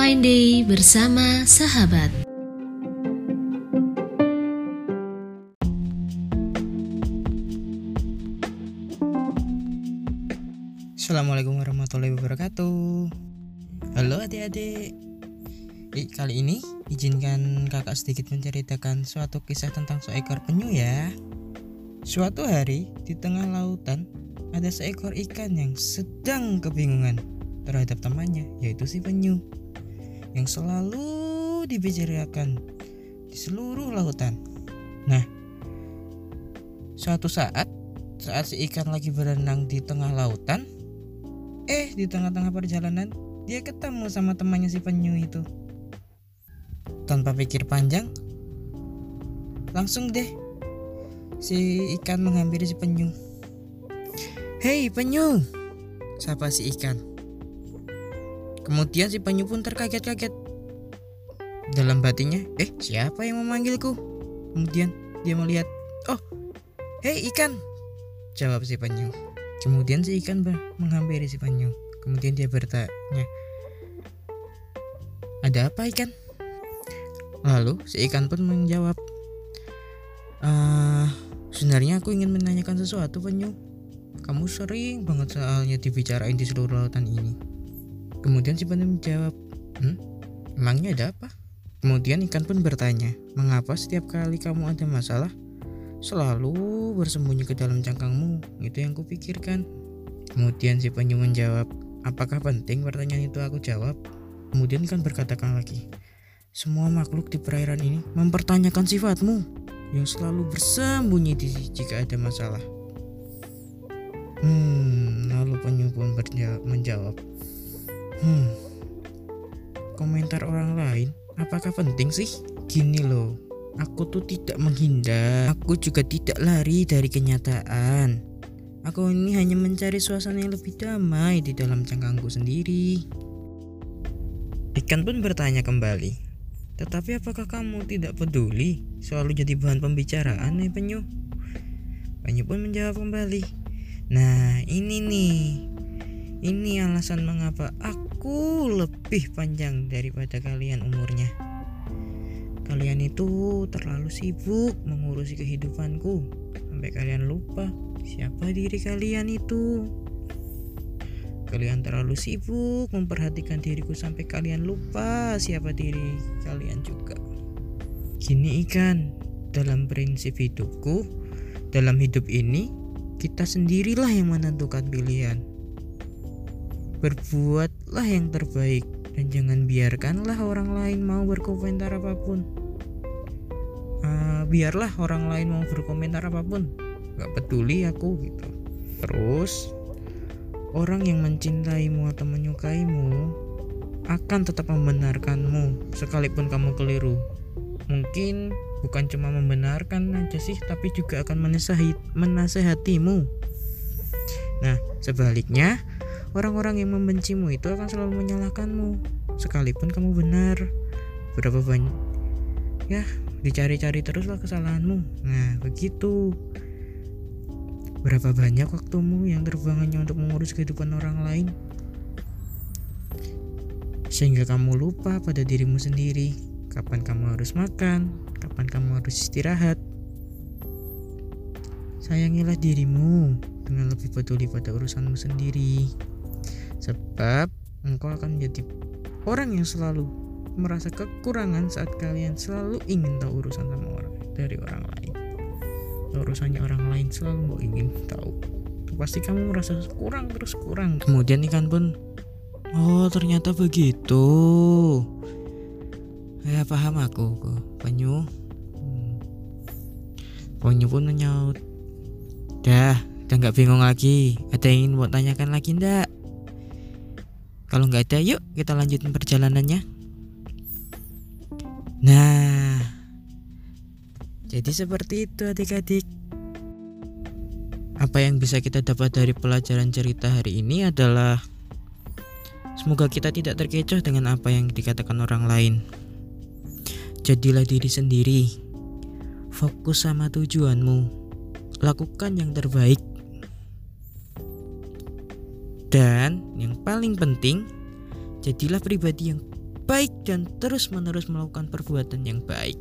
One Fine Day bersama sahabat. Assalamualaikum warahmatullahi wabarakatuh. Halo adik-adik. Kali ini izinkan kakak sedikit menceritakan suatu kisah tentang seekor penyu ya. Suatu hari di tengah lautan ada seekor ikan yang sedang kebingungan terhadap temannya yaitu si penyu Yang selalu dibicarakan di seluruh lautan Nah Suatu saat saat si ikan lagi berenang di tengah lautan Eh, di tengah-tengah perjalanan, dia ketemu sama temannya si penyu itu. Tanpa pikir panjang, langsung deh si ikan menghampiri si penyu. Hei penyu, sapa si ikan. Kemudian si penyu pun terkaget-kaget. Dalam batinnya, eh siapa yang memanggilku? Kemudian dia melihat, oh, hei ikan, jawab si penyu. Kemudian si ikan menghampiri si penyu. Kemudian dia bertanya, "Ada apa ikan?" Lalu si ikan pun menjawab, "Ah, sebenarnya aku ingin menanyakan sesuatu penyu. Kamu sering banget soalnya dibicarain di seluruh lautan ini." Kemudian si penyu menjawab, "Hmm, emangnya ada apa?" Kemudian ikan pun bertanya, "Mengapa setiap kali kamu ada masalah, selalu bersembunyi ke dalam cangkangmu. Itu yang kupikirkan. Kemudian si penyu menjawab, apakah penting pertanyaan itu aku jawab? Kemudian kan berkatakan lagi, semua makhluk di perairan ini mempertanyakan sifatmu yang selalu bersembunyi di jika ada masalah. Hmm, lalu penyu pun menjawab, hmm, komentar orang lain apakah penting sih? Gini loh, Aku tuh tidak menghindar, aku juga tidak lari dari kenyataan. Aku ini hanya mencari suasana yang lebih damai di dalam cangkangku sendiri. Ikan pun bertanya kembali, tetapi apakah kamu tidak peduli selalu jadi bahan pembicaraan nih penyu? Penyu pun menjawab kembali, nah ini nih, ini alasan mengapa aku lebih panjang daripada kalian umurnya. Kalian itu terlalu sibuk mengurusi kehidupanku sampai kalian lupa siapa diri kalian itu. Kalian terlalu sibuk memperhatikan diriku sampai kalian lupa siapa diri kalian juga. Gini ikan, dalam prinsip hidupku, dalam hidup ini kita sendirilah yang menentukan pilihan. Berbuatlah yang terbaik dan jangan biarkanlah orang lain mau berkomentar apa pun. Uh, biarlah orang lain mau berkomentar apa pun. Gak peduli aku gitu. Terus orang yang mencintaimu atau menyukaimu akan tetap membenarkanmu sekalipun kamu keliru. Mungkin bukan cuma membenarkan aja sih tapi juga akan menasehati menasehatimu. Nah sebaliknya Orang-orang yang membencimu itu akan selalu menyalahkanmu. Sekalipun kamu benar Berapa banyak? Ya dicari-cari teruslah kesalahanmu. Nah begitu. Berapa banyak waktumu yang terbuang hanya untuk mengurus kehidupan orang lain? Sehingga kamu lupa pada dirimu sendiri. Kapan kamu harus makan? Kapan kamu harus istirahat? Sayangilah dirimu dengan lebih peduli pada urusanmu sendiri sebab engkau akan menjadi orang yang selalu merasa kekurangan saat kalian selalu ingin tahu urusan sama orang dari orang lain. Urusannya orang lain selalu mau ingin tahu. Pasti kamu merasa kurang terus kurang. Kemudian ikan pun oh ternyata begitu. Ya paham aku kok penyu. Hmm. penyu pun menyaut. Dah udah nggak bingung lagi. Ada yang ingin mau tanyakan lagi ndak kalau nggak ada, yuk kita lanjutin perjalanannya. Nah, jadi seperti itu adik-adik. Apa yang bisa kita dapat dari pelajaran cerita hari ini adalah semoga kita tidak terkecoh dengan apa yang dikatakan orang lain. Jadilah diri sendiri. Fokus sama tujuanmu. Lakukan yang terbaik Dan yang paling penting, Jadilah pribadi yang baik dan terus-menerus melakukan perbuatan yang baik.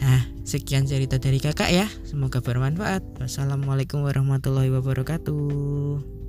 Nah, sekian cerita dari kakak ya. Semoga bermanfaat. Wassalamualaikum warahmatullahi wabarakatuh.